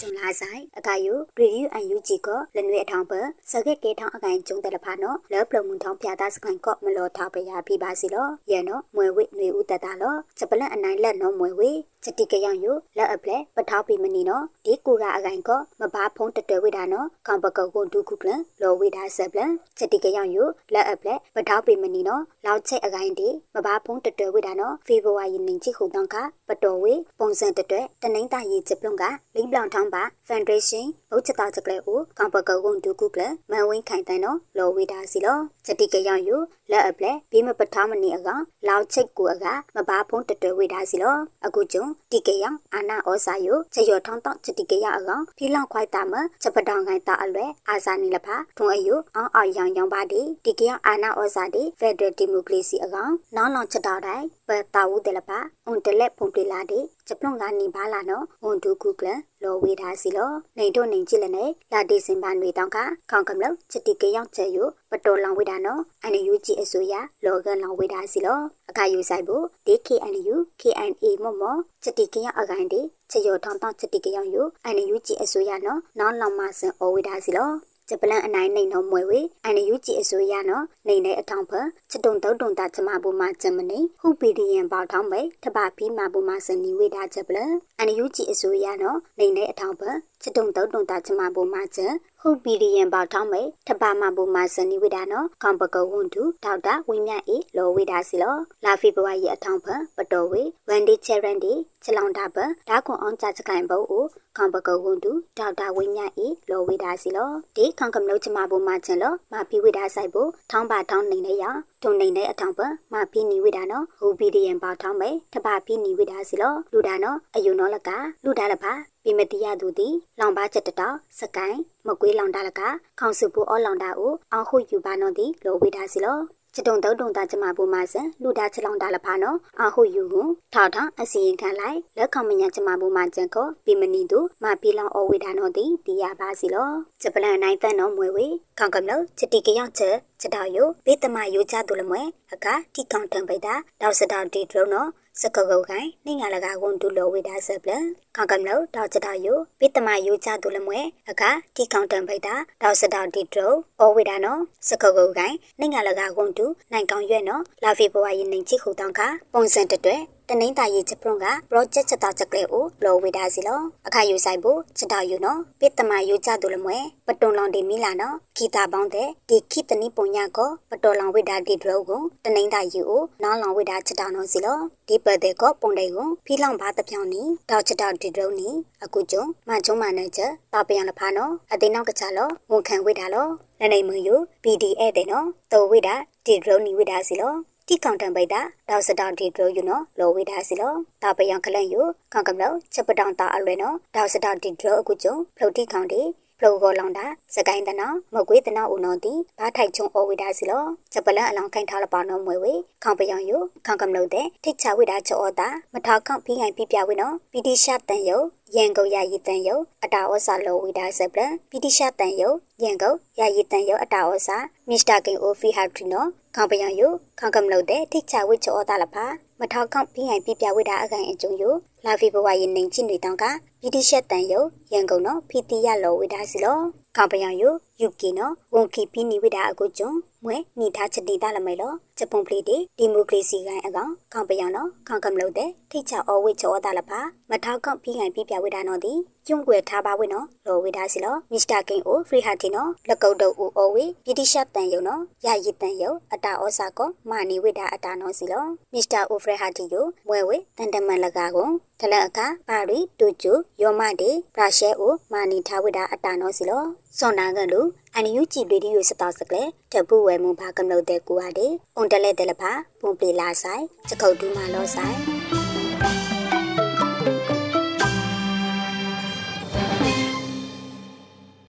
ကြုံလာဆိုင်အကယူရီယူအန်ယူဂျီကလနွေအထောင်ပစကက်ကေထောင်အကိုင်ကျုံတယ်လဖာနော်လောပလမှုထောင်ပြတာစကန်ကော့မလောထောက်ပရပြပါစီလောရဲနော်မွေဝိနွေဦးတတလောချက်ပလန်အနိုင်လက်နော်မွေဝိချက်တိကယောင်ယလက်အပလက်ပထောက်ပြီးမနီနော်ဒီကူရာအကိုင်ကောမဘာဖုံးတတွဲဝိတာနော်ကောင်ပကောက်ကိုဒုခုကလလောဝိတာဆက်ပလန်ချက်တိကယောင်ယလက်အပလက်ပထောက်ပြီးမနီနော်လောက်ချက်အကိုင်ဒီမဘာဖုံးတတွဲဝိတာနော်ဖေဖော်ဝါရီနင်းချိခုတောင်းကပတော်ဝေပုံစံတတွဲတနိမ့်တာရီချက်ပလုံကလိမ့်ပလောင်ထောင်းပါဖန်ဒရေးရှင်းဘုတ်ချတာချက်ကလေးကိုကောင်ပကောက်ကိုဒုခုကလမန်ဝင်းခိုင်တန်နော်လောဝိတာစီလောချက်တိကယောင်ယလက်အပလက်ဘေးမပထောက်မနီအကောင်လောက်ချက်ကိုအကမဘာဖုံးတတွဲဝိတာစီလောအခုကျုံတိကယောင်အာနာဩစာယုချေရထောင်းတောင်းချတိကရအကောင်ဖီလောင်ခွိုက်တာမချက်ပတောင်ခိုင်တာအလွဲအာစာနီလဖာထုံအယုအောင်အောင်ရောင်ရောင်ပါဒီတိကရအာနာဩစာဒီဖက်ဒရယ်ဒီမိုကရေစီအကောင်နောင်လောင်ချက်တော်တိုင်းပတာဝူတယ်လဖာအွန်တလက်ဖုန်ပလလာဒီချက်ပလုံကနေပါလာနော်ဝန်ဒုကုကလ လောဝေထားစီလောနေတို့နေကြည့်လည်းနဲ့လာတီစင်ပါတွေတောင်းကခေါင်ကမလို့ချတိကရောက်ချေယပတော်လောင်ဝေတာနော်အန်ယူဂျီအစိုးရလောကလောင်ဝေထားစီလောအခါယူဆိုင်ဖို့ DKNU KNA မော့မော့ချတိကရောက်အကိုင်ဒီချေရထောင်းတောင်းချတိကရောက်ယူအန်ယူဂျီအစိုးရနော်နောင်လောင်မဆန်အဝေထားစီလော ဂျပလန်အနိုင်နေနော်မွေဝေအန်ယူဂျီအစိုးရနော်နေနေအထောင်ဖချတုံတုံတုံတာချမဘူမှာဂျမနီဟူပီဒီယန်ပေါထောင်းပဲတပဖီမာဘူမှာစနီဝေတာဂျပလန်အန်ယူဂျီအစိုးရနော်နေနေအထောင်ဖချတုံတုံတုံတာချမဘူမှာဂျဟုပီဒီယန်ပေါထောင်းပဲတပမာဘူမှာစနီဝေတာနော်ခေါပကဝွန်တူဒေါက်တာဝင်းမြအေလောဝေတာစီလောလာဖီဘဝရဲ့အထောင်ဖပတော်ဝေဝန်ဒီချေရန်ဒီချလောင်တာပဒါခွန်အောင်ကြချကိုင်ဘောဦးခေါပကဝွန်တူဒေါက်တာဝင်းမြအေလောဝေတာစီလောဒီခေါကမလို့ချမဘူမှာချင်လောမာဖီဝေတာဆိုင်ဖို့ထောင်းပါထောင်းနေနေရထုံနေတဲ့ အထောင်ပမာဖီနီဝေတာနော်ဟူပီဒီယန်ပေါထောင်းပဲတပဖီနီဝေတာစီလောလူတာနော်အယုံနော်လကလူတာလပါပြမတိယသူသည်လောင်ပါချက်တတော်စကိုင်းမကွေးလောင်တာလကခေါင်စုပူအောလောင်တာကိုအောင်ခုယူပါနော်သည်လောဝေတာစီလောချတုံတုံတုံတာကျမပူမဆန်လူတာချလောင်တာလဖာနော်အဟုယူဟုထောက်ထောင်အစီရင်ခံလိုက်လက်ခေါမညာကျမပူမကျန်ကိုပြမနီသူမပီလောင်အဝေဒါနော်တီတီရပါစီလောဂျပလန်နိုင်တန်နော်မွေဝေခေါင်ကမလို့ချတိကရောက်ချက် ချက်တော်ယဘေးတမယိုချသူလမွဲအကတိကောင်တံပိတာတောက်စတောက်တီဒရုံနော်စကကုတ်ခိုင်နေငါလကဝန်တူလောဝေဒါဆပ်လခေါကံလို့တောက်ချတာယိုပိတမယိုချတူလမွဲအခါတီကောင်တံပိတာတောက်စတောက်တီဒရုဩဝေဒါနော်စကကုတ်ခိုင်နေငါလကဝန်တူနိုင်ကောင်ရွဲ့နော်လာဖီဘဝရင်နေချိခုတောင်းကပုံစံတတွဲ တနိမ့်တာရေးချက်ပရုံက project ချက်တာချက်ကလေးကိုလောဝေတာစီလောအခါယူဆိုင်ဖို့ချက်တာယူနော်ပိတမယူကြသူလမွဲပတုံလောင်ဒီမီလာနော်ခီတာပေါင်းတဲ့ဒီခိတနိပုံညာကိုပတော်လောင်ဝေတာဒီဒရုံကိုတနိမ့်တာယူကိုနောင်လောင်ဝေတာချက်တာနော်စီလောဒီပတ်တဲ့ကိုပုံတဲ့ကိုဖီလောင်ပါတပြောင်းနီတောက်ချက်တာဒီဒရုံနီအခုကျုံမချုံမနဲ့ချက်တာပြန်လဖာနော်အသိနောက်ကချလောဝန်ခံဝေတာလောနနေမယူ PDF တဲ့နော်တော်ဝေတာဒီဒရုံနီဝေတာစီလော တိကောင်တံပိတာဒေါက်စတောင်ဒီဒရိုယူနော်လောဝေဒါစီလောတာပယံခလန်ယူကောင်ကမလောချက်ပတောင်တာအလွယ်နော်ဒေါက်စတောင်ဒီဒရိုအခုကျုံဖလုတ်တိကောင်ဒီ ဖလောကောလောင်တာစကိုင်းတနာမကွေးတနာဦးနော်တီဘာထိုက်ချုံအဝိဒါစီလောချက်ပလန်အလောင်းခိုင်ထားလပါနော်မွေဝေခေါင်ပယံယုခေါင်ကမလို့တဲ့ထိတ်ချဝိဒါချောတာမထောက်ခေါန့်ပြီးဟိုင်ပြပြဝေနော်ပီတိရှာတန်ယုရန်ကုန်ရည်တန်ယုအတာဩစာလောဝိဒါဆပ်လပီတိရှာတန်ယုရန်ကုန်ရည်တန်ယုအတာဩစာမစ္စတာကင်အိုဖီဟာထရီနော်ခေါင်ပယံယုခေါင်ကမလို့တဲ့ထိတ်ချဝိချောတာလပါ မထောက်ခေါန့်ပြီးဟိုင်ပြပြဝိဒါအကန်အကျုံယုလာဖီဘဝရင်နေချင်းနေတောင်ကဗီဒီရှက်တန်ယုရန်ကုန်နော်ဖီတီရလောဝိဒါစီလောခေါပယံယုယူကီနော်ဝန်ကီပီနီဝိဒါအကုကျွန်းမွဲနီထားချတိတာလမဲလောဂျပန်ပလီတီဒီမိုကရေစီကိုင်းအကောင်ခေါပယံနော်ခေါကမလို့တဲ့ထိချအောဝိချောတာလပါမထောက်ကောက်ပြီးကိုင်ပြပြဝိဒါနော်ဒီ ကျုံွယ်ထားပါဝိနော်လောဝိဒါစီလောမစ္စတာကင်အိုဖရီဟာတီနော်လက်ကုတ်တုပ်ဦးအောဝိဗီဒီရှက်တန်ယုနော်ယာယီတန်ယုအတာဩစာကောမာနီဝိဒါအတာနော်စီလောမစ္စတာအိုဖရီဟာတီယိုမွဲဝိတန်တမန်လကာကိုတလအခါပါရီတူကျူယောမတေပရာရှဲအိုမာနီထားဝိဒါအတာနောစီလောစွန်နာကလူအန်ယူကြည်ပလီဒီယိုစတောက်စကလေတပူဝဲမွန်ဖာကမလို့တဲ့ကူဟာဒီအွန်တလဲတယ်လဖာပွန်ပလီလာဆိုင်စကုတ်ဒူမာလောဆိုင်